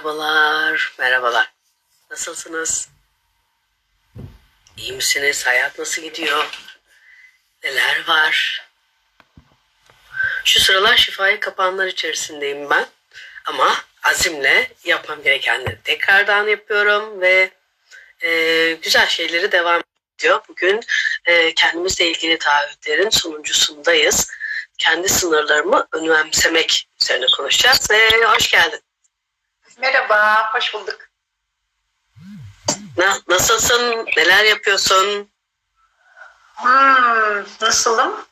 Merhabalar, merhabalar. Nasılsınız? İyi misiniz? Hayat nasıl gidiyor? Neler var? Şu sıralar şifayı kapanlar içerisindeyim ben. Ama azimle yapmam gerekenleri tekrardan yapıyorum ve e, güzel şeyleri devam ediyor. Bugün e, kendimizle ilgili taahhütlerin sonuncusundayız. Kendi sınırlarımı önemsemek üzerine konuşacağız ve hoş geldin. Merhaba, hoş bulduk. Na, nasılsın? Neler yapıyorsun? Hmm, nasılım?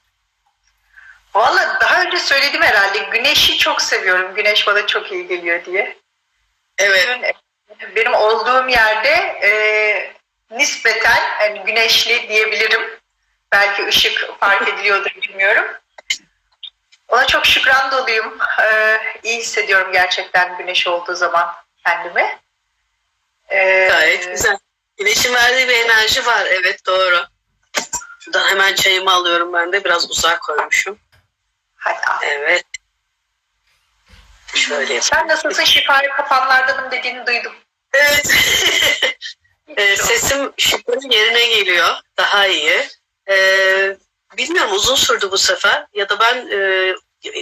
Valla daha önce söyledim herhalde. Güneşi çok seviyorum. Güneş bana çok iyi geliyor diye. Evet. Bugün benim olduğum yerde e, nispeten yani güneşli diyebilirim. Belki ışık fark ediliyordur bilmiyorum. Ona çok şükran doluyum. Ee, iyi hissediyorum gerçekten güneş olduğu zaman kendimi. Ee, Gayet güzel. Güneşin verdiği bir enerji var. Evet doğru. Şuradan hemen çayımı alıyorum ben de. Biraz uzak koymuşum. Hadi al. Evet. Şöyle Sen nasılsın? Şifayı kapanlardanım dediğini duydum. Evet. ee, sesim şifrenin yerine geliyor. Daha iyi. Ee, bilmiyorum uzun sürdü bu sefer. Ya da ben e,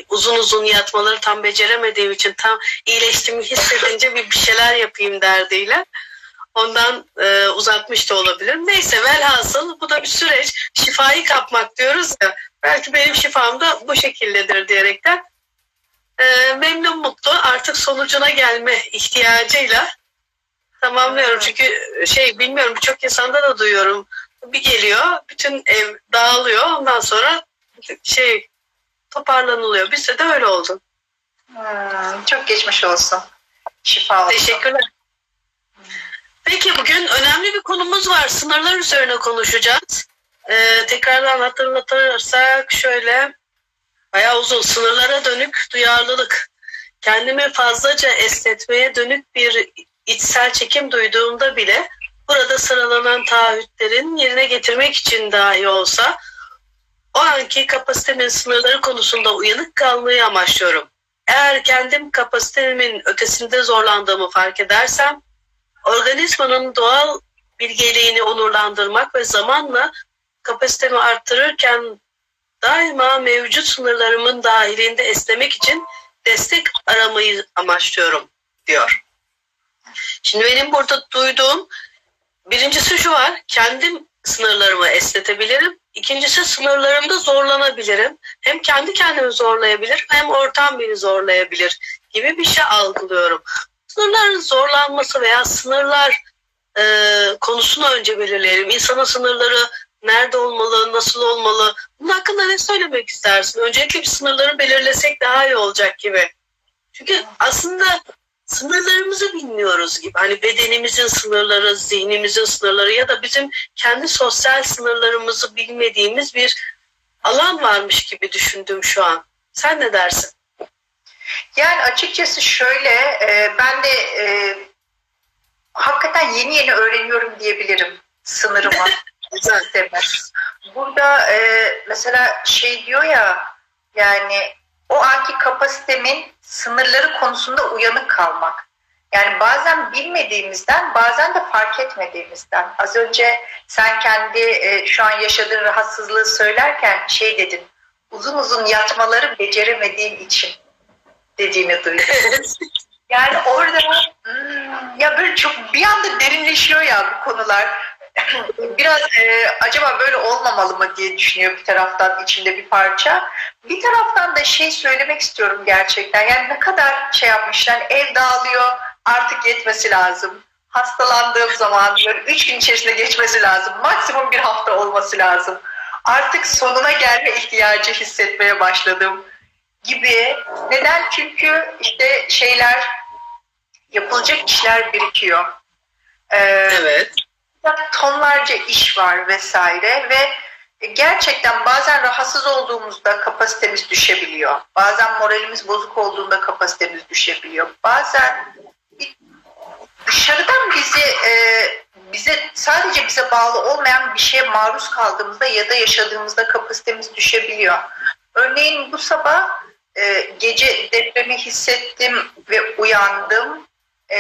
uzun uzun yatmaları tam beceremediğim için tam iyileştiğimi hissedince bir, bir şeyler yapayım derdiyle. Ondan e, uzatmış da olabilir. Neyse velhasıl bu da bir süreç. Şifayı kapmak diyoruz ya. Belki benim şifam da bu şekildedir diyerekten e, memnun mutlu artık sonucuna gelme ihtiyacıyla tamamlıyorum. Çünkü şey bilmiyorum birçok insanda da duyuyorum. Bir geliyor bütün ev dağılıyor ondan sonra şey toparlanılıyor. Bizde de öyle oldu. Hmm, çok geçmiş olsun. Şifa olsun. Teşekkürler. Peki bugün önemli bir konumuz var. Sınırlar üzerine konuşacağız. Ee, tekrardan hatırlatırsak şöyle bayağı uzun sınırlara dönük duyarlılık. Kendimi fazlaca esnetmeye dönük bir içsel çekim duyduğumda bile burada sıralanan taahhütlerin yerine getirmek için dahi olsa o anki kapasitemin sınırları konusunda uyanık kalmayı amaçlıyorum. Eğer kendim kapasitemin ötesinde zorlandığımı fark edersem, organizmanın doğal bilgeliğini onurlandırmak ve zamanla kapasitemi arttırırken daima mevcut sınırlarımın dahilinde esnemek için destek aramayı amaçlıyorum diyor. Şimdi benim burada duyduğum birincisi şu var. Kendim sınırlarımı esnetebilirim. İkincisi sınırlarımda zorlanabilirim. Hem kendi kendimi zorlayabilirim hem ortam beni zorlayabilir gibi bir şey algılıyorum. Sınırların zorlanması veya sınırlar e, konusunu önce belirleyelim. İnsanın sınırları nerede olmalı, nasıl olmalı? Bunun hakkında ne söylemek istersin? Öncelikle bir sınırları belirlesek daha iyi olacak gibi. Çünkü aslında sınırlarımızı bilmiyoruz gibi. Hani bedenimizin sınırları, zihnimizin sınırları ya da bizim kendi sosyal sınırlarımızı bilmediğimiz bir alan varmış gibi düşündüm şu an. Sen ne dersin? Yani açıkçası şöyle, e, ben de e, hakikaten yeni yeni öğreniyorum diyebilirim sınırımı. Burada e, mesela şey diyor ya, yani o anki kapasitemin sınırları konusunda uyanık kalmak. Yani bazen bilmediğimizden, bazen de fark etmediğimizden. Az önce sen kendi e, şu an yaşadığın rahatsızlığı söylerken şey dedin, uzun uzun yatmaları beceremediğim için dediğini duydum. yani orada hmm, ya böyle çok bir anda derinleşiyor ya bu konular. biraz e, acaba böyle olmamalı mı diye düşünüyor bir taraftan içinde bir parça. Bir taraftan da şey söylemek istiyorum gerçekten. Yani ne kadar şey yapmışlar ev dağılıyor artık yetmesi lazım. Hastalandığım zaman böyle üç gün içerisinde geçmesi lazım. Maksimum bir hafta olması lazım. Artık sonuna gelme ihtiyacı hissetmeye başladım gibi. Neden? Çünkü işte şeyler yapılacak işler birikiyor. Ee, evet tonlarca iş var vesaire ve gerçekten bazen rahatsız olduğumuzda kapasitemiz düşebiliyor. Bazen moralimiz bozuk olduğunda kapasitemiz düşebiliyor. Bazen dışarıdan bizi e, bize sadece bize bağlı olmayan bir şeye maruz kaldığımızda ya da yaşadığımızda kapasitemiz düşebiliyor. Örneğin bu sabah e, gece depremi hissettim ve uyandım e,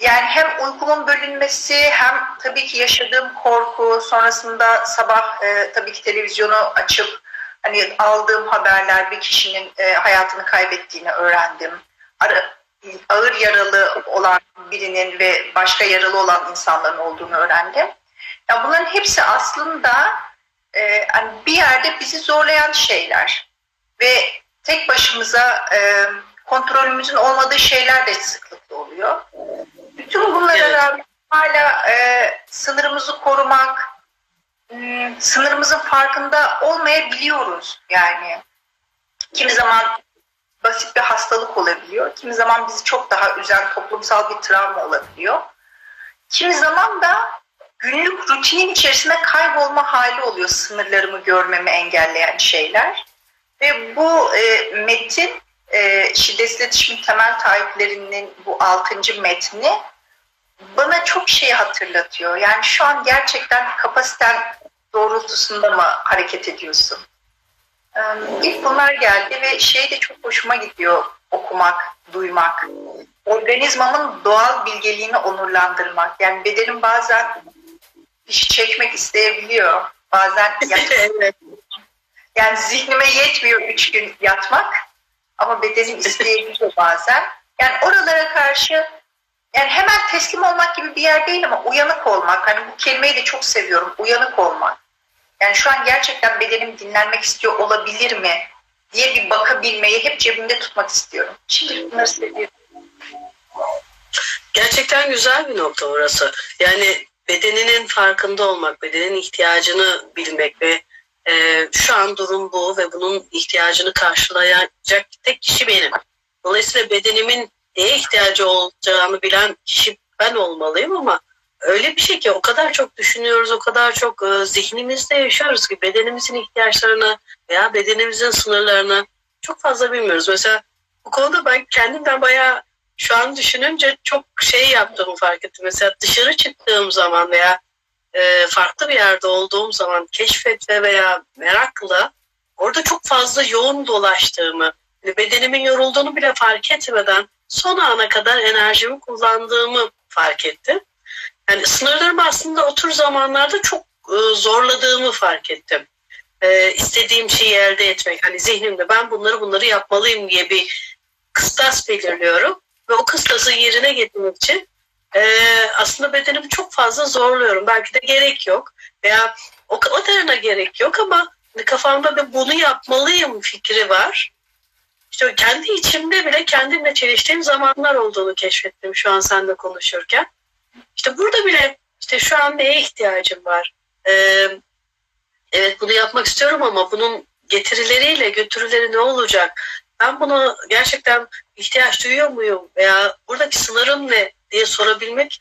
yani hem uykumun bölünmesi hem tabii ki yaşadığım korku sonrasında sabah e, tabii ki televizyonu açıp hani aldığım haberler bir kişinin e, hayatını kaybettiğini öğrendim. Ara, ağır yaralı olan birinin ve başka yaralı olan insanların olduğunu öğrendim. Ya bunların hepsi aslında e, hani bir yerde bizi zorlayan şeyler ve tek başımıza e, kontrolümüzün olmadığı şeyler de sıklıkla oluyor. Bütün bunlara evet. rağmen hala e, sınırımızı korumak, e, sınırımızın farkında olmayabiliyoruz yani. Kimi zaman basit bir hastalık olabiliyor. Kimi zaman bizi çok daha üzen toplumsal bir travma olabiliyor. Kimi zaman da günlük rutinin içerisinde kaybolma hali oluyor sınırlarımı görmemi engelleyen şeyler. Ve bu e, metin e, şiddetsiz iletişimin temel taahhütlerinin bu altıncı metni bana çok şey hatırlatıyor. Yani şu an gerçekten kapasiten doğrultusunda mı hareket ediyorsun? Ee, ilk bunlar geldi ve şey de çok hoşuma gidiyor okumak, duymak. Organizmamın doğal bilgeliğini onurlandırmak. Yani bedenim bazen dişi çekmek isteyebiliyor. Bazen evet. Yani zihnime yetmiyor üç gün yatmak ama bedenim isteyebiliyor bazen. Yani oralara karşı yani hemen teslim olmak gibi bir yer değil ama uyanık olmak. Hani bu kelimeyi de çok seviyorum. Uyanık olmak. Yani şu an gerçekten bedenim dinlenmek istiyor olabilir mi diye bir bakabilmeyi hep cebimde tutmak istiyorum. Şimdi bunları seviyorum. Gerçekten güzel bir nokta orası. Yani bedeninin farkında olmak, bedenin ihtiyacını bilmek ve e, şu an durum bu ve bunun ihtiyacını karşılayacak tek kişi benim. Dolayısıyla bedenimin neye ihtiyacı olacağını bilen kişi ben olmalıyım ama öyle bir şey ki o kadar çok düşünüyoruz, o kadar çok e, zihnimizde yaşıyoruz ki bedenimizin ihtiyaçlarını veya bedenimizin sınırlarını çok fazla bilmiyoruz. Mesela bu konuda ben kendimden bayağı şu an düşününce çok şey yaptığımı fark ettim. Mesela dışarı çıktığım zaman veya e, farklı bir yerde olduğum zaman keşfetle veya merakla orada çok fazla yoğun dolaştığımı, bedenimin yorulduğunu bile fark etmeden son ana kadar enerjimi kullandığımı fark ettim. Yani sınırlarımı aslında otur zamanlarda çok e, zorladığımı fark ettim. E, istediğim şeyi elde etmek. Hani zihnimde ben bunları bunları yapmalıyım diye bir kıstas belirliyorum. Ve o kıstası yerine getirmek için e, aslında bedenimi çok fazla zorluyorum. Belki de gerek yok veya o kadarına gerek yok ama hani kafamda da bunu yapmalıyım fikri var. İşte kendi içimde bile kendimle çeliştiğim zamanlar olduğunu keşfettim şu an seninle konuşurken. İşte burada bile işte şu an neye ihtiyacım var? Ee, evet bunu yapmak istiyorum ama bunun getirileriyle götürüleri ne olacak? Ben bunu gerçekten ihtiyaç duyuyor muyum? Veya buradaki sınırım ne diye sorabilmek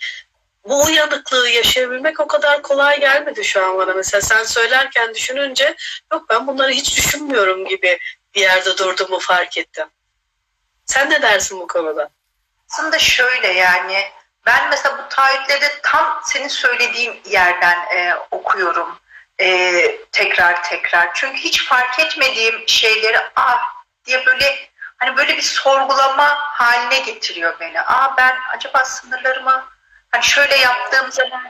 bu uyanıklığı yaşayabilmek o kadar kolay gelmedi şu an bana. Mesela sen söylerken düşününce yok ben bunları hiç düşünmüyorum gibi bir yerde durduğumu fark ettim. Sen ne dersin bu konuda? Aslında şöyle yani ben mesela bu taahhütleri tam senin söylediğin yerden e, okuyorum e, tekrar tekrar. Çünkü hiç fark etmediğim şeyleri ah diye böyle hani böyle bir sorgulama haline getiriyor beni. Aa ben acaba sınırlarımı hani şöyle yaptığım zaman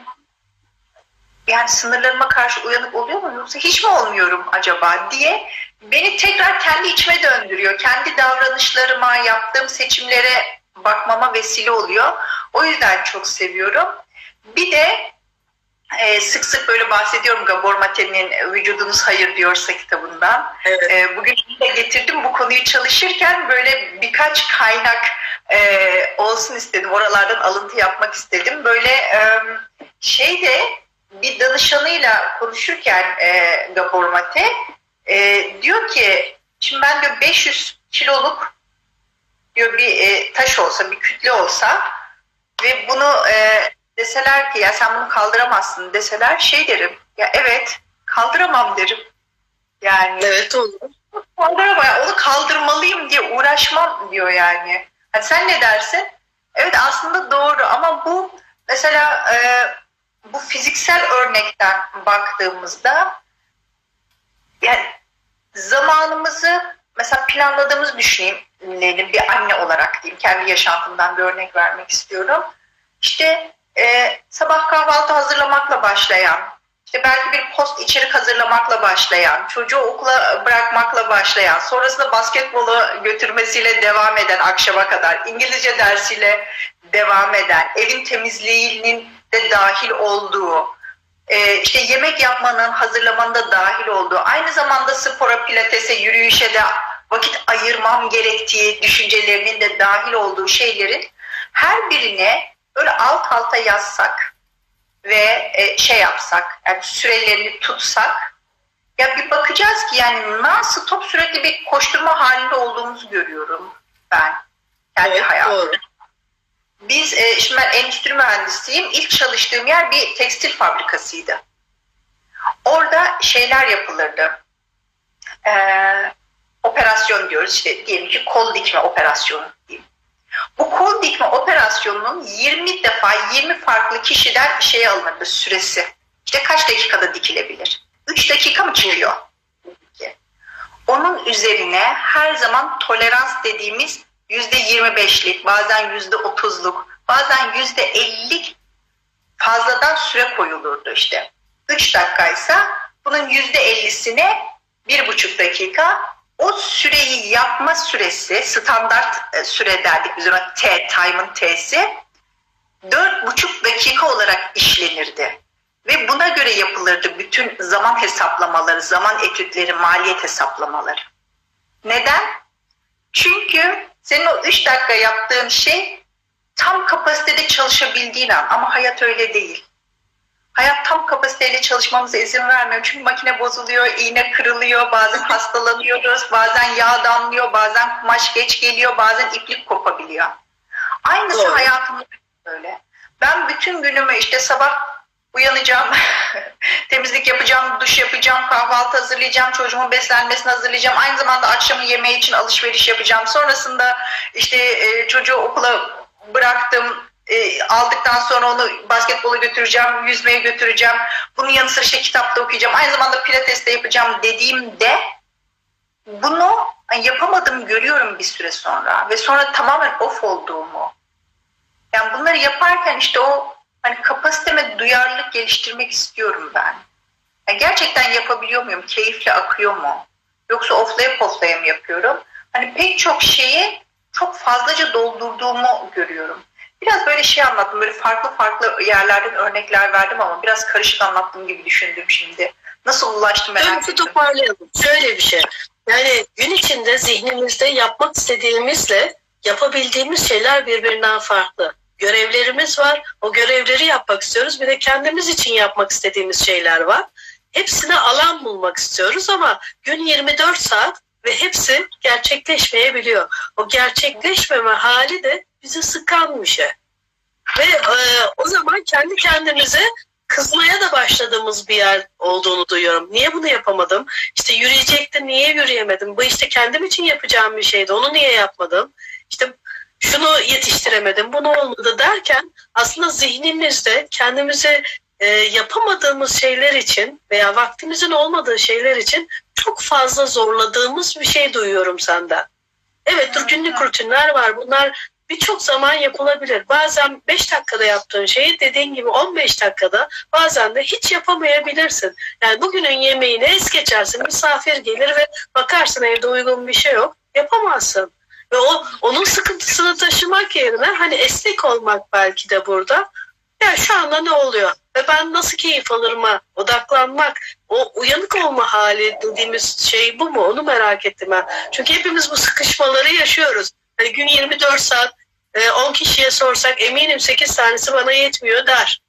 yani sınırlarıma karşı uyanık oluyor mu yoksa hiç mi olmuyorum acaba diye beni tekrar kendi içime döndürüyor. Kendi davranışlarıma, yaptığım seçimlere bakmama vesile oluyor. O yüzden çok seviyorum. Bir de e, sık sık böyle bahsediyorum Gabor Mate'nin Vücudunuz Hayır Diyorsa kitabından. Evet. E, bugün de getirdim bu konuyu çalışırken böyle birkaç kaynak e, olsun istedim. Oralardan alıntı yapmak istedim. Böyle e, şey de bir danışanıyla konuşurken e, Gabor Mate e, diyor ki şimdi ben diyor 500 kiloluk diyor bir e, taş olsa bir kütle olsa ve bunu e, deseler ki ya sen bunu kaldıramazsın deseler şey derim ya evet kaldıramam derim. Yani evet olur. Kaldıramam. Yani onu kaldırmalıyım diye uğraşmam diyor yani. Hani sen ne dersin? Evet aslında doğru ama bu mesela e, bu fiziksel örnekten baktığımızda yani zamanımızı mesela planladığımız düşüneyim. bir anne olarak diyeyim kendi yaşantımdan bir örnek vermek istiyorum. İşte e, sabah kahvaltı hazırlamakla başlayan, işte belki bir post içerik hazırlamakla başlayan, çocuğu okula bırakmakla başlayan, sonrasında basketbolu götürmesiyle devam eden akşama kadar, İngilizce dersiyle devam eden, evin temizliğinin de dahil olduğu, e, işte yemek yapmanın, hazırlamanın da dahil olduğu, aynı zamanda spora, pilatese, yürüyüşe de vakit ayırmam gerektiği düşüncelerinin de dahil olduğu şeylerin her birine böyle alt alta yazsak ve e, şey yapsak, yani sürelerini tutsak ya bir bakacağız ki yani nasıl top sürekli bir koşturma halinde olduğumuzu görüyorum ben kendi evet, hayatımda. Doğru. Biz, e, şimdi ben endüstri mühendisiyim. İlk çalıştığım yer bir tekstil fabrikasıydı. Orada şeyler yapılırdı. Ee, operasyon diyoruz işte diyelim ki kol dikme operasyonu diyeyim. Bu kol dikme operasyonunun 20 defa 20 farklı kişiden şey alınırdı süresi. İşte kaç dakikada dikilebilir? 3 dakika mı çıkıyor? Onun üzerine her zaman tolerans dediğimiz %25'lik, bazen %30'luk, bazen %50'lik fazladan süre koyulurdu işte. 3 dakikaysa bunun %50'sine 1,5 dakika, o süreyi yapma süresi standart e, süre derdik biz ona T, time'ın T'si dört buçuk dakika olarak işlenirdi. Ve buna göre yapılırdı bütün zaman hesaplamaları, zaman etütleri, maliyet hesaplamaları. Neden? Çünkü senin o üç dakika yaptığın şey tam kapasitede çalışabildiğin an ama hayat öyle değil. Hayat tam kapasiteyle çalışmamıza izin vermiyor. Çünkü makine bozuluyor, iğne kırılıyor, bazen hastalanıyoruz, bazen yağ damlıyor, bazen kumaş geç geliyor, bazen iplik kopabiliyor. Aynısı Doğru. hayatımda böyle. Ben bütün günümü işte sabah uyanacağım, temizlik yapacağım, duş yapacağım, kahvaltı hazırlayacağım, çocuğumun beslenmesini hazırlayacağım. Aynı zamanda akşamı yemeği için alışveriş yapacağım. Sonrasında işte e, çocuğu okula bıraktım, e, aldıktan sonra onu basketbola götüreceğim, yüzmeye götüreceğim. Bunun yanı sıra işte kitapta okuyacağım. Aynı zamanda pilates de yapacağım dediğimde bunu yapamadım görüyorum bir süre sonra ve sonra tamamen off olduğumu. Yani bunları yaparken işte o hani kapasiteme duyarlılık geliştirmek istiyorum ben. Yani gerçekten yapabiliyor muyum? Keyifle akıyor mu? Yoksa offlaya poflaya mı yapıyorum? Hani pek çok şeyi çok fazlaca doldurduğumu görüyorum. Biraz böyle şey anlattım. Böyle farklı farklı yerlerden örnekler verdim ama biraz karışık anlattığım gibi düşündüm şimdi. Nasıl ulaştım merak ettim. toparlayalım. Şöyle bir şey. Yani gün içinde zihnimizde yapmak istediğimizle yapabildiğimiz şeyler birbirinden farklı. Görevlerimiz var. O görevleri yapmak istiyoruz. Bir de kendimiz için yapmak istediğimiz şeyler var. Hepsine alan bulmak istiyoruz ama gün 24 saat ve hepsi gerçekleşmeyebiliyor. O gerçekleşmeme hali de bizi sıkan bir şey. Ve e, o zaman kendi kendimize kızmaya da başladığımız bir yer olduğunu duyuyorum. Niye bunu yapamadım? İşte yürüyecektim, niye yürüyemedim? Bu işte kendim için yapacağım bir şeydi, onu niye yapmadım? İşte şunu yetiştiremedim, bunu olmadı derken aslında zihnimizde kendimize e, yapamadığımız şeyler için veya vaktimizin olmadığı şeyler için çok fazla zorladığımız bir şey duyuyorum senden. Evet dur günlük rutinler var. Bunlar birçok zaman yapılabilir. Bazen 5 dakikada yaptığın şeyi dediğin gibi 15 dakikada bazen de hiç yapamayabilirsin. Yani bugünün yemeğini es geçersin. Misafir gelir ve bakarsın evde uygun bir şey yok. Yapamazsın. Ve o onun sıkıntısını taşımak yerine hani esnek olmak belki de burada. Yani şu anda ne oluyor? Ve ben nasıl keyif alırıma odaklanmak, o uyanık olma hali dediğimiz şey bu mu? Onu merak ettim ben. Çünkü hepimiz bu sıkışmaları yaşıyoruz. Hani gün 24 saat 10 e, kişiye sorsak eminim 8 tanesi bana yetmiyor der.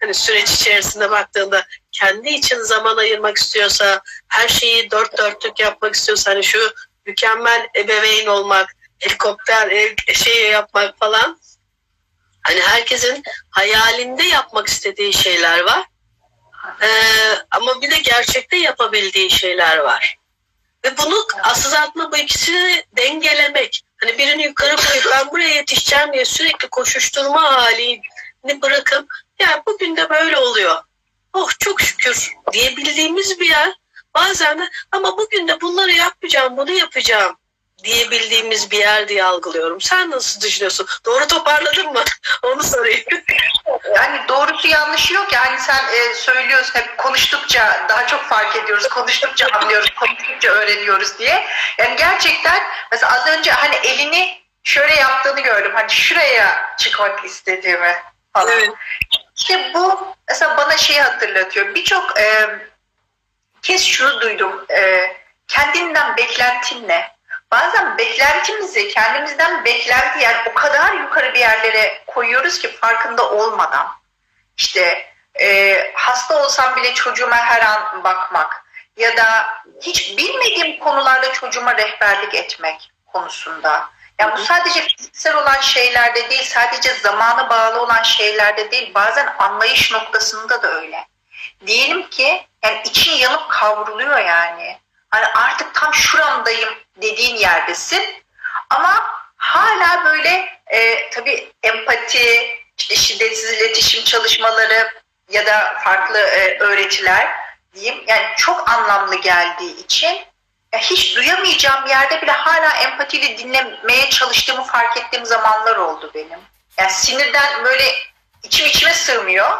Hani süreç içerisinde baktığında kendi için zaman ayırmak istiyorsa, her şeyi dört dörtlük yapmak istiyorsa hani şu mükemmel ebeveyn olmak, helikopter şey yapmak falan. Hani herkesin hayalinde yapmak istediği şeyler var. Ee, ama bir de gerçekte yapabildiği şeyler var. Ve bunu asıl bu ikisini dengelemek. Hani birini yukarı koyup ben buraya yetişeceğim diye sürekli koşuşturma halini bırakıp ya bugün de böyle oluyor. Oh çok şükür diyebildiğimiz bir yer. Bazen de ama bugün de bunları yapacağım, bunu yapacağım diyebildiğimiz bir yer diye algılıyorum. Sen nasıl düşünüyorsun? Doğru toparladın mı? Onu sorayım. Yani doğrusu yanlışı yok. Yani sen e, söylüyorsun hep konuştukça daha çok fark ediyoruz. Konuştukça anlıyoruz. Konuştukça öğreniyoruz diye. Yani gerçekten mesela az önce hani elini şöyle yaptığını gördüm. Hani şuraya çıkmak istediğimi falan. Evet. İşte bu mesela bana şeyi hatırlatıyor. Birçok e, kez şunu duydum. E, kendinden beklentin ne? Bazen beklentimizi kendimizden beklenti yani o kadar yukarı bir yerlere koyuyoruz ki farkında olmadan. İşte e, hasta olsam bile çocuğuma her an bakmak ya da hiç bilmediğim konularda çocuğuma rehberlik etmek konusunda. Yani bu sadece fiziksel olan şeylerde değil, sadece zamana bağlı olan şeylerde değil, bazen anlayış noktasında da öyle. Diyelim ki yani için yanıp kavruluyor yani. Hani artık tam şuramdayım dediğin yerdesin. Ama hala böyle e, tabii empati, işte şiddetsiz iletişim çalışmaları ya da farklı e, öğretiler diyeyim. Yani çok anlamlı geldiği için ya hiç duyamayacağım yerde bile hala empatiyle dinlemeye çalıştığımı fark ettiğim zamanlar oldu benim. Yani sinirden böyle içim içime sığmıyor.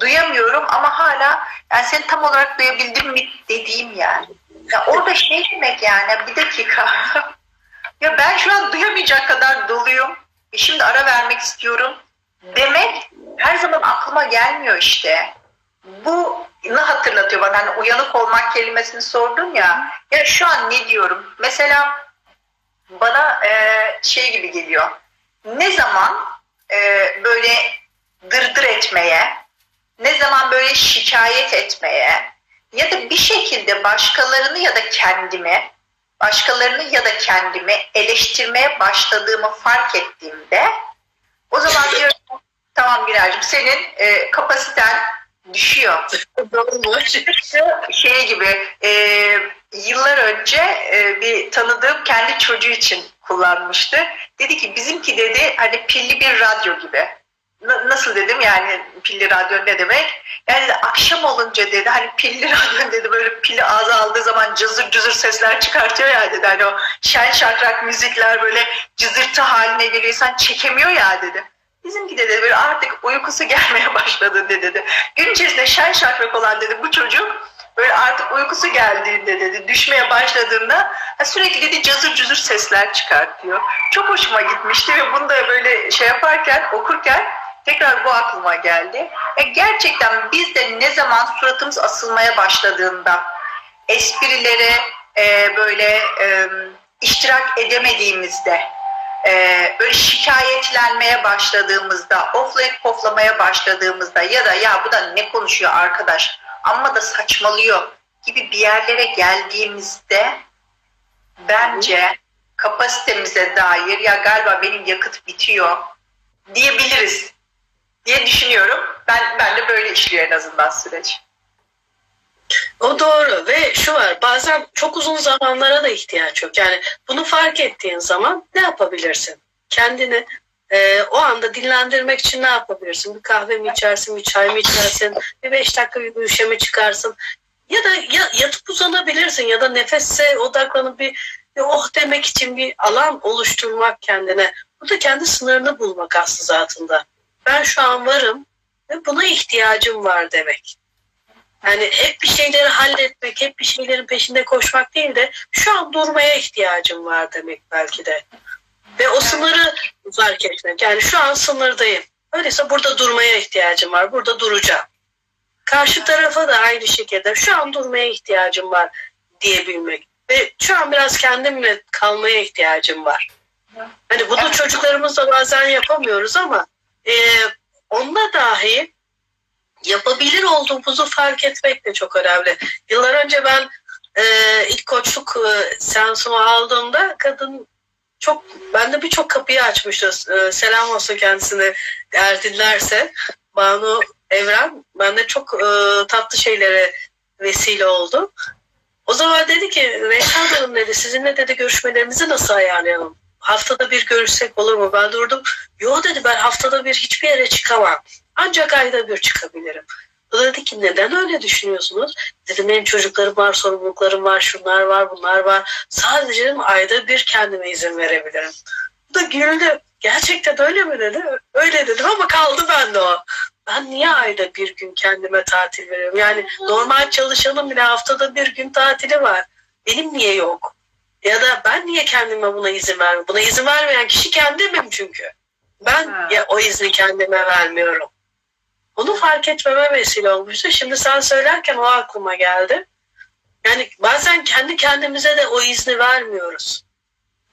Duyamıyorum ama hala yani seni tam olarak duyabildim mi dediğim yani. Ya orada şey demek yani bir dakika. ya ben şu an duyamayacak kadar doluyum. E şimdi ara vermek istiyorum demek her zaman aklıma gelmiyor işte. Bu ne hatırlatıyor bana hani uyanık olmak kelimesini sordun ya. Ya şu an ne diyorum? Mesela bana e, şey gibi geliyor. Ne zaman e, böyle dırdır etmeye, ne zaman böyle şikayet etmeye, ya da bir şekilde başkalarını ya da kendimi, başkalarını ya da kendimi eleştirmeye başladığımı fark ettiğimde o zaman diyorum tamam Girer'cim senin e, kapasiten düşüyor. şey gibi e, yıllar önce e, bir tanıdığım kendi çocuğu için kullanmıştı. Dedi ki bizimki dedi hani pilli bir radyo gibi nasıl dedim yani pilli radyo ne demek? Yani dedi, akşam olunca dedi hani pilli radyo dedi böyle pili ağza aldığı zaman cızır cızır sesler çıkartıyor ya dedi. Hani o şen şakrak müzikler böyle cızırtı haline geliyor insan çekemiyor ya dedi. Bizimki de dedi böyle artık uykusu gelmeye başladı dedi. Gün içerisinde şen şakrak olan dedi bu çocuk böyle artık uykusu geldiğinde dedi düşmeye başladığında sürekli dedi cazır cızır sesler çıkartıyor. Çok hoşuma gitmişti ve bunu da böyle şey yaparken okurken Tekrar bu aklıma geldi. E gerçekten biz de ne zaman suratımız asılmaya başladığında esprilere e, böyle e, iştirak edemediğimizde e, böyle şikayetlenmeye başladığımızda, oflayıp poflamaya başladığımızda ya da ya bu da ne konuşuyor arkadaş amma da saçmalıyor gibi bir yerlere geldiğimizde bence kapasitemize dair ya galiba benim yakıt bitiyor diyebiliriz diye düşünüyorum. Ben, ben de böyle işliyor en azından süreç. O doğru ve şu var bazen çok uzun zamanlara da ihtiyaç yok. Yani bunu fark ettiğin zaman ne yapabilirsin? Kendini e, o anda dinlendirmek için ne yapabilirsin? Bir kahve mi içersin, bir çay mı içersin, bir beş dakika bir yürüyüşe çıkarsın? Ya da ya, yatıp uzanabilirsin ya da nefese odaklanıp bir, bir oh demek için bir alan oluşturmak kendine. Bu da kendi sınırını bulmak aslında zatında ben şu an varım ve buna ihtiyacım var demek. Yani hep bir şeyleri halletmek, hep bir şeylerin peşinde koşmak değil de şu an durmaya ihtiyacım var demek belki de. Ve o sınırı fark etmek. Yani şu an sınırdayım. Öyleyse burada durmaya ihtiyacım var. Burada duracağım. Karşı tarafa da aynı şekilde şu an durmaya ihtiyacım var diyebilmek. Ve şu an biraz kendimle kalmaya ihtiyacım var. Hani bunu çocuklarımızla bazen yapamıyoruz ama e, onunla dahi yapabilir olduğumuzu fark etmek de çok önemli. Yıllar önce ben e, ilk koçluk e, seansımı aldığımda kadın çok bende birçok kapıyı açmıştı. E, selam olsun kendisine eğer dinlerse. Banu Evren bende çok e, tatlı şeylere vesile oldu. O zaman dedi ki Reşat Hanım dedi sizinle dedi görüşmelerimizi nasıl ayarlayalım? Haftada bir görüşsek olur mu? Ben durdum. Yo dedi ben haftada bir hiçbir yere çıkamam. Ancak ayda bir çıkabilirim. O dedi ki neden öyle düşünüyorsunuz? Dedim benim çocuklarım var, sorumluluklarım var, şunlar var, bunlar var. Sadece dedim, ayda bir kendime izin verebilirim. Bu da güldü. Gerçekten öyle mi dedi? Öyle dedim ama kaldı bende o. Ben niye ayda bir gün kendime tatil veriyorum? Yani normal çalışanın bile haftada bir gün tatili var. Benim niye yok? Ya da ben niye kendime buna izin vermiyorum? Buna izin vermeyen kişi kendimim çünkü. Ben ha. ya o izni kendime vermiyorum. Onu fark etmeme vesile olmuştu. Şimdi sen söylerken o aklıma geldi. Yani bazen kendi kendimize de o izni vermiyoruz.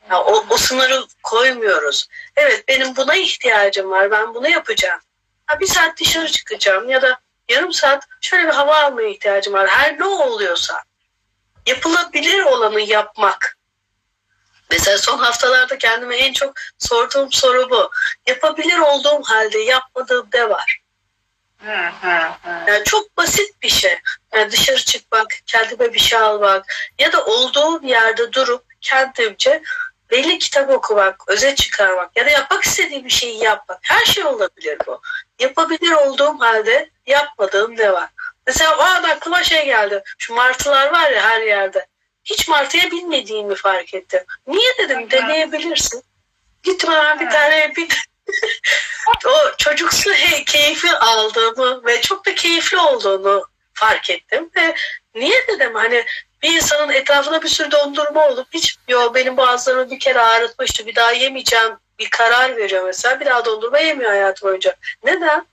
Yani o, o sınırı koymuyoruz. Evet benim buna ihtiyacım var. Ben bunu yapacağım. Ha, bir saat dışarı çıkacağım ya da yarım saat şöyle bir hava almaya ihtiyacım var. Her ne oluyorsa yapılabilir olanı yapmak. Mesela son haftalarda kendime en çok sorduğum soru bu. Yapabilir olduğum halde yapmadığım ne var? Yani çok basit bir şey. Yani dışarı çıkmak, kendime bir şey almak ya da olduğum yerde durup kendimce belli kitap okumak, özet çıkarmak ya da yapmak istediğim bir şeyi yapmak. Her şey olabilir bu. Yapabilir olduğum halde yapmadığım ne var? Mesela o an aklıma şey geldi. Şu martılar var ya her yerde. Hiç martıya binmediğimi fark ettim. Niye dedim deneyebilirsin. Gittim hemen bir tane bir o çocuksu keyfi aldığımı ve çok da keyifli olduğunu fark ettim ve niye dedim hani bir insanın etrafında bir sürü dondurma olup hiç yo benim boğazlarımı bir kere ağrıtmıştı bir daha yemeyeceğim bir karar veriyor mesela bir daha dondurma yemiyor hayatı boyunca. Neden?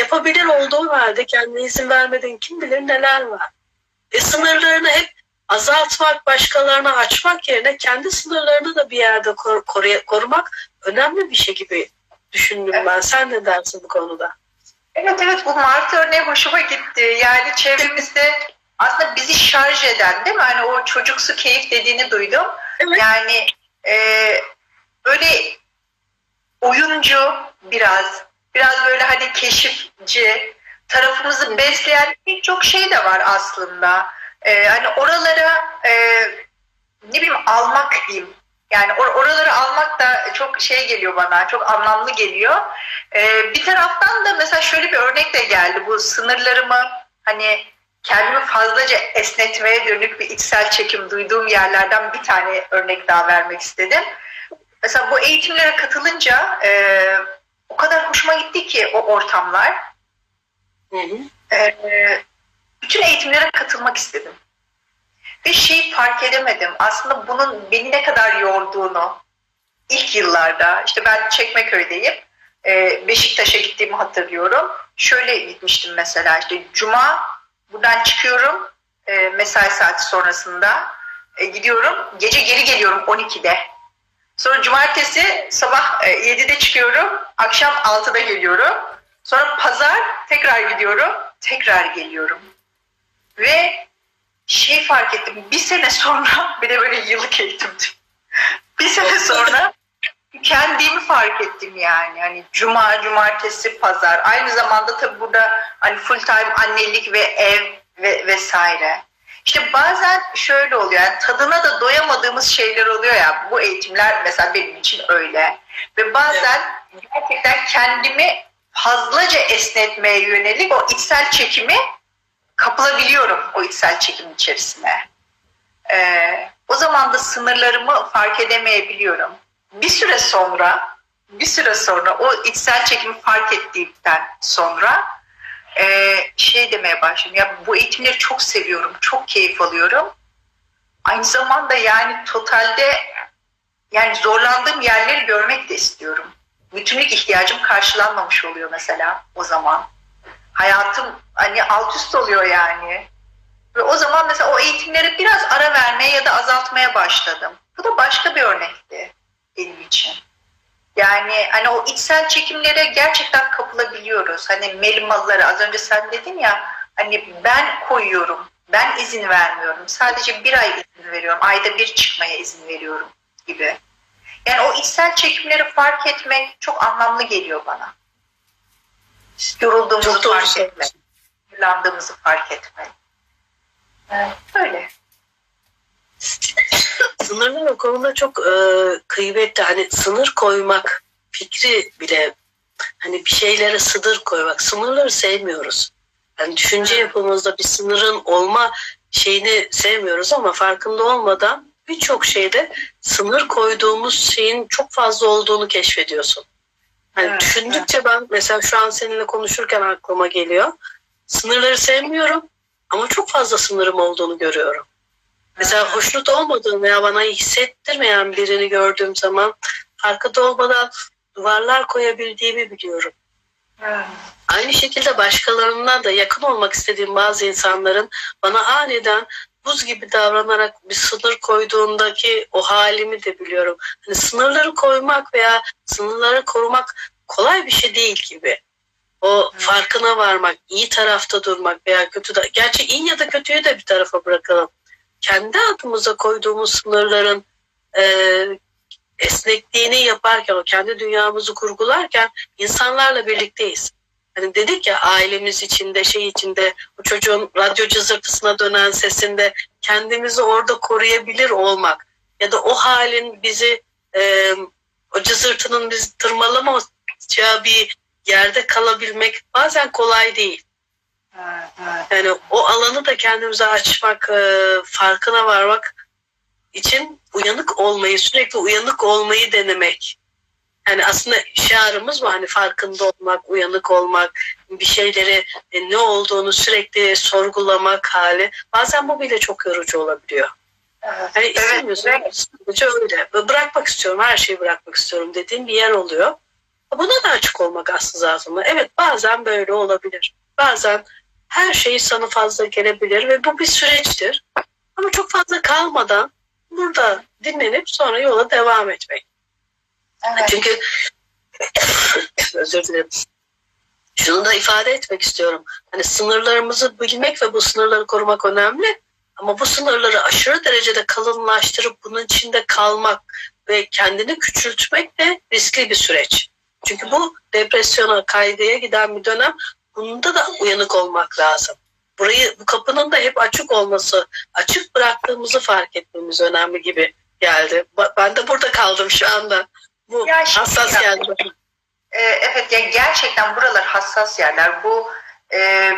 Yapabilir olduğu halde kendine izin vermeden kim bilir neler var. E sınırlarını hep azaltmak, başkalarına açmak yerine kendi sınırlarını da bir yerde kor, koru, korumak önemli bir şey gibi düşündüm evet. ben. Sen ne dersin bu konuda? Evet evet bu Mart örneği hoşuma gitti. Yani çevremizde aslında bizi şarj eden değil mi? Hani o çocuksu keyif dediğini duydum. Evet. Yani e, böyle oyuncu biraz, biraz böyle hani keşifci, tarafımızı besleyen birçok şey de var aslında. E, hani oralara e, ne bileyim almak diyeyim. Yani or oraları almak da çok şey geliyor bana, çok anlamlı geliyor. Ee, bir taraftan da mesela şöyle bir örnek de geldi. Bu sınırlarımı hani kendimi fazlaca esnetmeye dönük bir içsel çekim duyduğum yerlerden bir tane örnek daha vermek istedim. Mesela bu eğitimlere katılınca e, o kadar hoşuma gitti ki o ortamlar. Hı hı. E, bütün eğitimlere katılmak istedim. Ve şeyi fark edemedim. Aslında bunun beni ne kadar yorduğunu ilk yıllarda, işte ben Çekmeköy'deyim. E, Beşiktaş'a gittiğimi hatırlıyorum. Şöyle gitmiştim mesela işte Cuma buradan çıkıyorum e, mesai saati sonrasında e, gidiyorum. Gece geri geliyorum 12'de. Sonra cumartesi sabah e, 7'de çıkıyorum. Akşam 6'da geliyorum. Sonra pazar tekrar gidiyorum. Tekrar geliyorum. Ve şey fark ettim. Bir sene sonra bir de böyle yıllık eğitimdi. Bir sene sonra kendimi fark ettim yani. Hani cuma, cumartesi, pazar. Aynı zamanda tabii burada hani full time annelik ve ev ve vesaire. İşte bazen şöyle oluyor. Yani tadına da doyamadığımız şeyler oluyor ya. Bu eğitimler mesela benim için öyle. Ve bazen gerçekten kendimi fazlaca esnetmeye yönelik o içsel çekimi kapılabiliyorum o içsel çekim içerisine. Ee, o zaman da sınırlarımı fark edemeyebiliyorum. Bir süre sonra, bir süre sonra o içsel çekimi fark ettiğimden sonra e, şey demeye başladım. Ya bu eğitimleri çok seviyorum, çok keyif alıyorum. Aynı zamanda yani totalde yani zorlandığım yerleri görmek de istiyorum. Bütünlük ihtiyacım karşılanmamış oluyor mesela o zaman hayatım hani alt üst oluyor yani. Ve o zaman mesela o eğitimlere biraz ara vermeye ya da azaltmaya başladım. Bu da başka bir örnekti benim için. Yani hani o içsel çekimlere gerçekten kapılabiliyoruz. Hani melimaları az önce sen dedin ya hani ben koyuyorum, ben izin vermiyorum. Sadece bir ay izin veriyorum, ayda bir çıkmaya izin veriyorum gibi. Yani o içsel çekimleri fark etmek çok anlamlı geliyor bana yorulduğumuzu Çok fark etme. Yorlandığımızı fark etme. Evet, öyle. Sınırlar o konuda çok e, kıymetli. Hani sınır koymak fikri bile hani bir şeylere sınır koymak. Sınırları sevmiyoruz. Yani düşünce yapımızda bir sınırın olma şeyini sevmiyoruz ama farkında olmadan birçok şeyde sınır koyduğumuz şeyin çok fazla olduğunu keşfediyorsun. Hani evet, düşündükçe evet. ben mesela şu an seninle konuşurken aklıma geliyor. Sınırları sevmiyorum ama çok fazla sınırım olduğunu görüyorum. Mesela hoşnut olmadığım veya bana hissettirmeyen birini gördüğüm zaman farkında olmadan duvarlar koyabildiğimi biliyorum. Evet. Aynı şekilde başkalarından da yakın olmak istediğim bazı insanların bana aniden buz gibi davranarak bir sınır koyduğundaki o halimi de biliyorum. Hani sınırları koymak veya sınırları korumak kolay bir şey değil gibi. O farkına varmak, iyi tarafta durmak veya kötü de, gerçi iyi ya da kötüyü de bir tarafa bırakalım. Kendi adımıza koyduğumuz sınırların e, esnekliğini yaparken, o kendi dünyamızı kurgularken insanlarla birlikteyiz. Hani dedik ya ailemiz içinde, şey içinde, o çocuğun radyo cızırtısına dönen sesinde kendimizi orada koruyabilir olmak ya da o halin bizi e, o cızırtının bizi tırmalamayacağı bir yerde kalabilmek bazen kolay değil. Yani o alanı da kendimize açmak, e, farkına varmak için uyanık olmayı, sürekli uyanık olmayı denemek. Yani aslında şiarımız bu hani farkında olmak, uyanık olmak, bir şeyleri e, ne olduğunu sürekli sorgulamak hali. Bazen bu bile çok yorucu olabiliyor. Evet. Yani istemiyorsun. Evet. Sadece öyle. Bırakmak istiyorum, her şeyi bırakmak istiyorum dediğim bir yer oluyor. Buna da açık olmak aslında lazım. Evet bazen böyle olabilir. Bazen her şey sana fazla gelebilir ve bu bir süreçtir. Ama çok fazla kalmadan burada dinlenip sonra yola devam etmek. Evet. Çünkü özür dilerim. Şunu da ifade etmek istiyorum. Hani sınırlarımızı bilmek ve bu sınırları korumak önemli. Ama bu sınırları aşırı derecede kalınlaştırıp bunun içinde kalmak ve kendini küçültmek de riskli bir süreç. Çünkü bu depresyona, kaygıya giden bir dönem. Bunda da uyanık olmak lazım. Burayı, bu kapının da hep açık olması, açık bıraktığımızı fark etmemiz önemli gibi geldi. Ben de burada kaldım şu anda. Bu ya hassas geldi. E, evet yani gerçekten buralar hassas yerler. Bu e,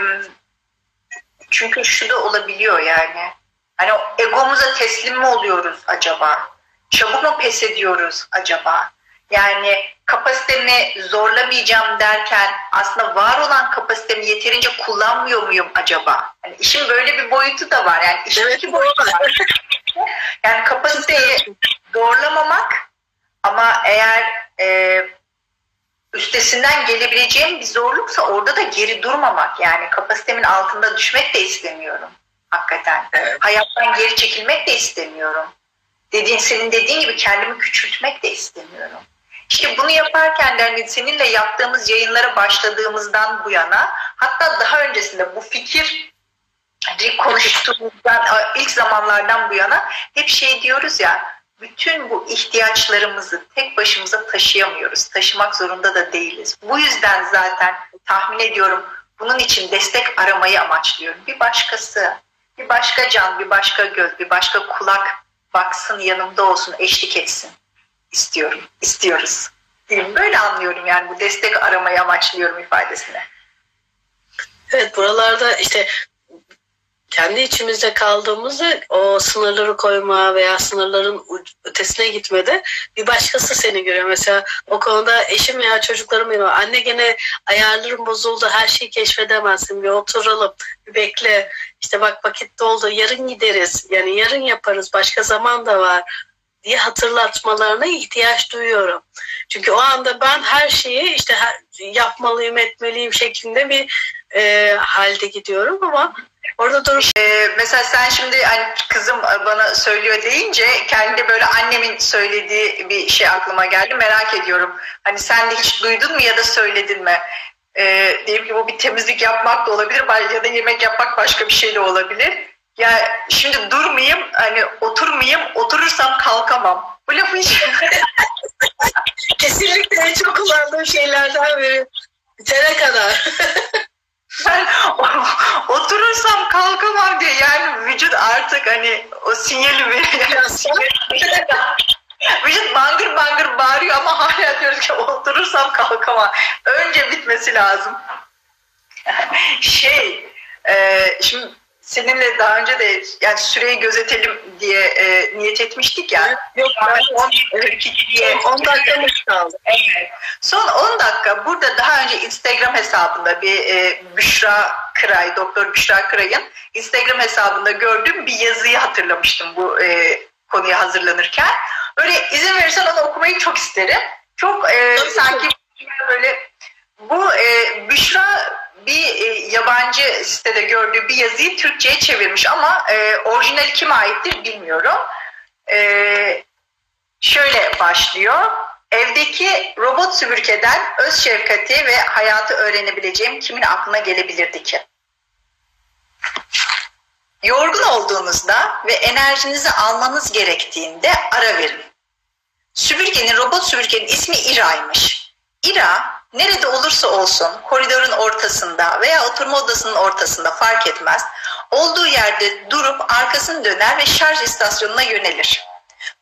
çünkü şu da olabiliyor yani. Hani egomuza teslim mi oluyoruz acaba? Çabuk mu pes ediyoruz acaba? Yani kapasitemi zorlamayacağım derken aslında var olan kapasitemi yeterince kullanmıyor muyum acaba? Yani işin böyle bir boyutu da var. Yani işin evet, iki boyutu var. yani kapasiteyi zorlamamak ama eğer e, üstesinden gelebileceğim bir zorluksa orada da geri durmamak. Yani kapasitemin altında düşmek de istemiyorum hakikaten. Evet. Hayattan geri çekilmek de istemiyorum. Dediğin senin dediğin gibi kendimi küçültmek de istemiyorum. İşte bunu yaparken de hani seninle yaptığımız yayınlara başladığımızdan bu yana hatta daha öncesinde bu fikir konuştuğumuzdan ilk zamanlardan bu yana hep şey diyoruz ya bütün bu ihtiyaçlarımızı tek başımıza taşıyamıyoruz. Taşımak zorunda da değiliz. Bu yüzden zaten tahmin ediyorum bunun için destek aramayı amaçlıyorum. Bir başkası, bir başka can, bir başka göz, bir başka kulak baksın, yanımda olsun, eşlik etsin istiyorum, istiyoruz. Böyle anlıyorum yani bu destek aramayı amaçlıyorum ifadesine. Evet buralarda işte kendi içimizde kaldığımızda o sınırları koyma veya sınırların ötesine gitmede bir başkası seni görüyor. Mesela o konuda eşim veya çocuklarım benim anne gene ayarlarım bozuldu her şeyi keşfedemezsin bir oturalım bir bekle işte bak vakit doldu yarın gideriz yani yarın yaparız başka zaman da var diye hatırlatmalarına ihtiyaç duyuyorum. Çünkü o anda ben her şeyi işte yapmalıyım, etmeliyim şeklinde bir e, halde gidiyorum ama orada durup... Ee, mesela sen şimdi hani kızım bana söylüyor deyince kendi böyle annemin söylediği bir şey aklıma geldi. Merak ediyorum. Hani sen de hiç duydun mu ya da söyledin mi? Ee, diyelim ki bu bir temizlik yapmak da olabilir ya da yemek yapmak başka bir şey de olabilir ya şimdi durmayayım hani oturmayayım oturursam kalkamam. Bu lafı hiç... Kesinlikle en çok kullandığım şeylerden biri. Bitene kadar. ben oturursam kalkamam diye yani vücut artık hani o sinyali veriyor. vücut bangır bangır bağırıyor ama hala diyoruz ki oturursam kalkamam. Önce bitmesi lazım. şey Ee, şimdi seninle daha önce de yani süreyi gözetelim diye e, niyet etmiştik ya. Yok ben 10, 42 diye 10 dakikamız kaldı. Evet. Son 10 dakika burada daha önce Instagram hesabında bir e, Büşra Kıray, Doktor Büşra Kıray'ın Instagram hesabında gördüğüm bir yazıyı hatırlamıştım bu e, konuya hazırlanırken. Böyle izin verirsen onu okumayı çok isterim. Çok e, sanki böyle bu e, Büşra bir e, yabancı sitede gördüğü bir yazıyı Türkçe'ye çevirmiş ama e, orijinali kime aittir bilmiyorum. E, şöyle başlıyor. Evdeki robot süpürgeden öz şefkati ve hayatı öğrenebileceğim kimin aklına gelebilirdi ki? Yorgun olduğunuzda ve enerjinizi almanız gerektiğinde ara verin. Süpürgenin, robot süpürgenin ismi İra'ymış. İra nerede olursa olsun koridorun ortasında veya oturma odasının ortasında fark etmez. Olduğu yerde durup arkasını döner ve şarj istasyonuna yönelir.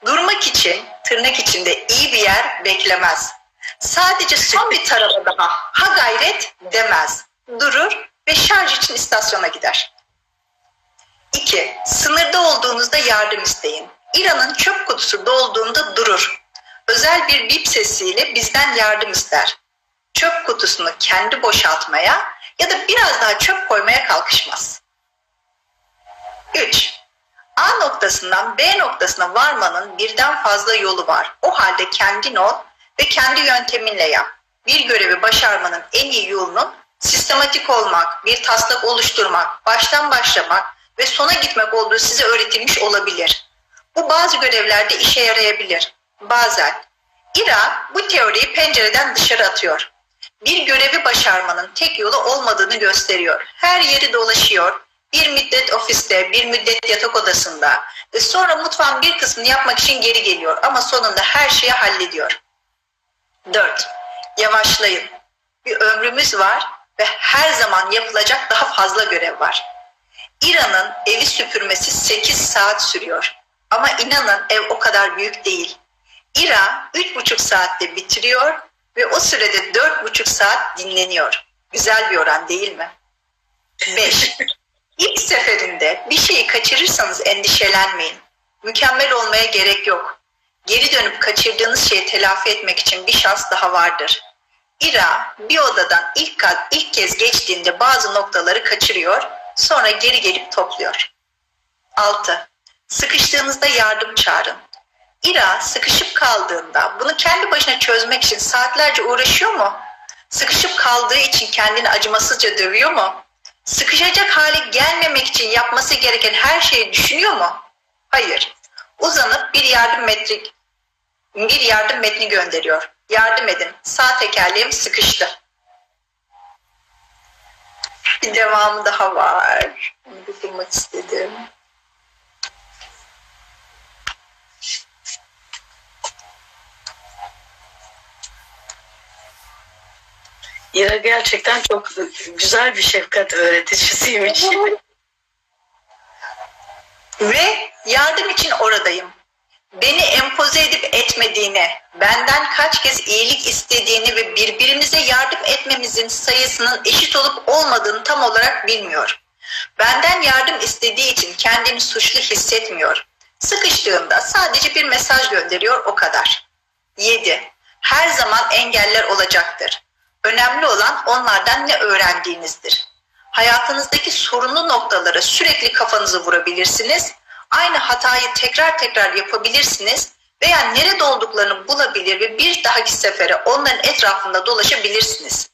Durmak için tırnak içinde iyi bir yer beklemez. Sadece son bir tarafa daha ha gayret demez. Durur ve şarj için istasyona gider. 2. Sınırda olduğunuzda yardım isteyin. İran'ın çöp kutusu dolduğunda durur. Özel bir bip sesiyle bizden yardım ister. Çöp kutusunu kendi boşaltmaya ya da biraz daha çöp koymaya kalkışmaz. 3. A noktasından B noktasına varmanın birden fazla yolu var. O halde kendin ol ve kendi yönteminle yap. Bir görevi başarmanın en iyi yolunun sistematik olmak, bir taslak oluşturmak, baştan başlamak ve sona gitmek olduğu size öğretilmiş olabilir. Bu bazı görevlerde işe yarayabilir. Bazen. İra bu teoriyi pencereden dışarı atıyor. Bir görevi başarmanın tek yolu olmadığını gösteriyor. Her yeri dolaşıyor. Bir müddet ofiste, bir müddet yatak odasında ve sonra mutfağın bir kısmını yapmak için geri geliyor ama sonunda her şeyi hallediyor. 4. Yavaşlayın. Bir ömrümüz var ve her zaman yapılacak daha fazla görev var. İran'ın evi süpürmesi 8 saat sürüyor. Ama inanın ev o kadar büyük değil. İra 3,5 saatte bitiriyor ve o sürede 4,5 saat dinleniyor. Güzel bir oran değil mi? 5. İlk seferinde bir şeyi kaçırırsanız endişelenmeyin. Mükemmel olmaya gerek yok. Geri dönüp kaçırdığınız şeyi telafi etmek için bir şans daha vardır. İra bir odadan ilk, ilk kez geçtiğinde bazı noktaları kaçırıyor, sonra geri gelip topluyor. 6. Sıkıştığınızda yardım çağırın. İra sıkışıp kaldığında bunu kendi başına çözmek için saatlerce uğraşıyor mu? Sıkışıp kaldığı için kendini acımasızca dövüyor mu? Sıkışacak hale gelmemek için yapması gereken her şeyi düşünüyor mu? Hayır. Uzanıp bir yardım metrik bir yardım metni gönderiyor. Yardım edin. Sağ tekerleğim sıkıştı. Bir devamı daha var. Onu bulmak istedim. İra gerçekten çok güzel bir şefkat öğreticisiymiş. Ve yardım için oradayım. Beni empoze edip etmediğini, benden kaç kez iyilik istediğini ve birbirimize yardım etmemizin sayısının eşit olup olmadığını tam olarak bilmiyor. Benden yardım istediği için kendini suçlu hissetmiyor. Sıkıştığında sadece bir mesaj gönderiyor o kadar. 7. Her zaman engeller olacaktır. Önemli olan onlardan ne öğrendiğinizdir. Hayatınızdaki sorunlu noktalara sürekli kafanızı vurabilirsiniz. Aynı hatayı tekrar tekrar yapabilirsiniz veya nerede olduklarını bulabilir ve bir dahaki sefere onların etrafında dolaşabilirsiniz.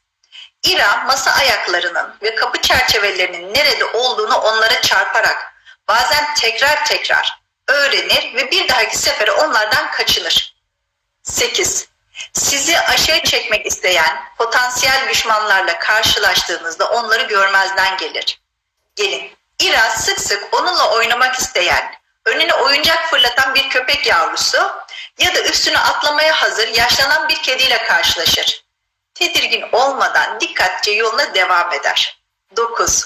İra masa ayaklarının ve kapı çerçevelerinin nerede olduğunu onlara çarparak bazen tekrar tekrar öğrenir ve bir dahaki sefere onlardan kaçınır. 8. Sizi aşağı çekmek isteyen potansiyel düşmanlarla karşılaştığınızda onları görmezden gelir. Gelin, İra sık sık onunla oynamak isteyen, önüne oyuncak fırlatan bir köpek yavrusu ya da üstüne atlamaya hazır yaşlanan bir kediyle karşılaşır. Tedirgin olmadan dikkatçe yoluna devam eder. 9.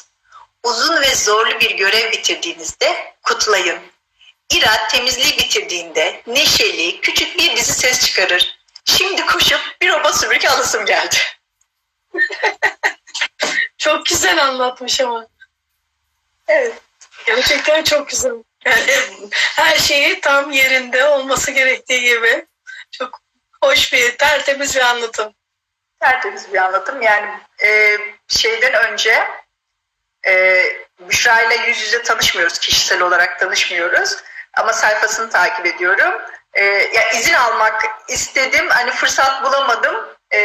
Uzun ve zorlu bir görev bitirdiğinizde kutlayın. İra temizliği bitirdiğinde neşeli, küçük bir dizi ses çıkarır Şimdi koşup bir robot süpürge alısım geldi. Çok güzel anlatmış ama. Evet. Gerçekten çok güzel. Yani her şeyi tam yerinde olması gerektiği gibi. Çok hoş bir, tertemiz bir anlatım. Tertemiz bir anlatım. Yani e, şeyden önce e, Büşra ile yüz yüze tanışmıyoruz. Kişisel olarak tanışmıyoruz. Ama sayfasını takip ediyorum. E, ya izin almak istedim. Hani fırsat bulamadım. E,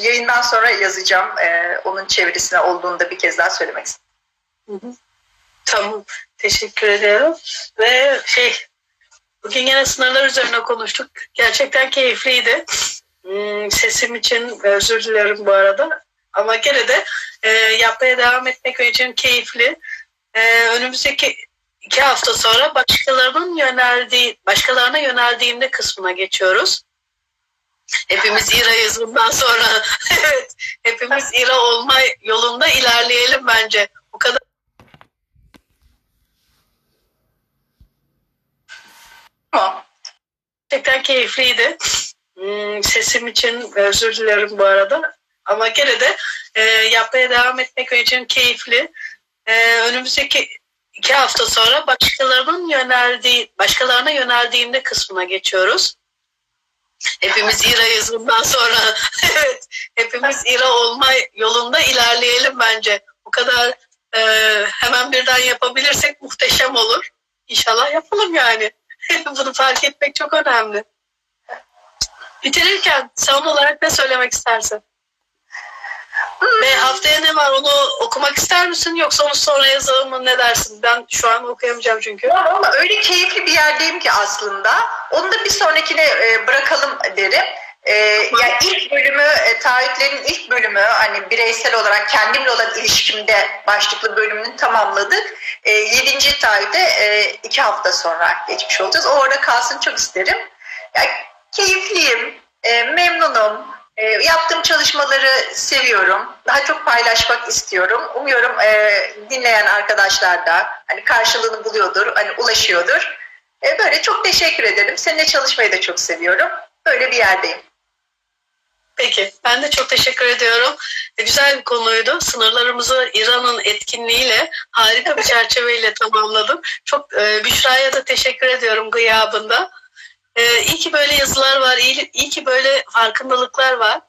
yayından sonra yazacağım. E, onun çevresine olduğunu da bir kez daha söylemek istedim. Hı hı. Tamam. Teşekkür ediyorum. Ve şey bugün yine sınırlar üzerine konuştuk. Gerçekten keyifliydi. Hmm, sesim için özür dilerim bu arada. Ama gene de e, yapmaya devam etmek için keyifli. E, önümüzdeki iki hafta sonra başkalarının yöneldiği, başkalarına yöneldiğimde kısmına geçiyoruz. Hepimiz İRA'yız bundan sonra. evet, hepimiz İRA olma yolunda ilerleyelim bence. Bu kadar. Gerçekten keyifliydi. Hmm, sesim için özür dilerim bu arada. Ama gene de e, yapmaya devam etmek için keyifli. E, önümüzdeki iki hafta sonra başkalarının yöneldiği, başkalarına yöneldiğimde kısmına geçiyoruz. Hepimiz İRA'yız bundan sonra. evet, hepimiz İRA olma yolunda ilerleyelim bence. Bu kadar e, hemen birden yapabilirsek muhteşem olur. İnşallah yapalım yani. Bunu fark etmek çok önemli. Bitirirken son olarak ne söylemek istersin? Ve haftaya ne var onu okumak ister misin yoksa onu sonra yazalım mı ne dersin? Ben şu an okuyamayacağım çünkü. Ama öyle keyifli bir yerdeyim ki aslında. Onu da bir sonrakine e, bırakalım derim. E, yani ilk bölümü, e, taahhütlerin ilk bölümü hani bireysel olarak kendimle olan ilişkimde başlıklı bölümünü tamamladık. E, yedinci taahhüde e, iki hafta sonra geçmiş olacağız. O orada kalsın çok isterim. Yani keyifliyim, e, memnunum. E, yaptığım çalışmaları seviyorum. Daha çok paylaşmak istiyorum. Umuyorum e, dinleyen arkadaşlar da hani karşılığını buluyordur, hani ulaşıyordur. E, böyle çok teşekkür ederim. Seninle çalışmayı da çok seviyorum. Böyle bir yerdeyim. Peki, ben de çok teşekkür ediyorum. E, güzel bir konuydu. Sınırlarımızı İran'ın etkinliğiyle harika bir çerçeveyle tamamladım. Çok e, Büşra'ya da teşekkür ediyorum gıyabında. E, iyi ki böyle yazılar var, iyi, iyi ki böyle farkındalıklar var.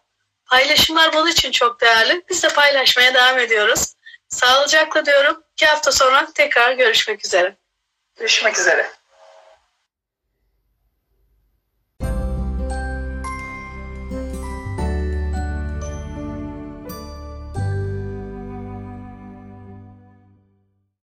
Paylaşımlar bunun için çok değerli. Biz de paylaşmaya devam ediyoruz. Sağlıcakla diyorum. İki hafta sonra tekrar görüşmek üzere. Görüşmek üzere.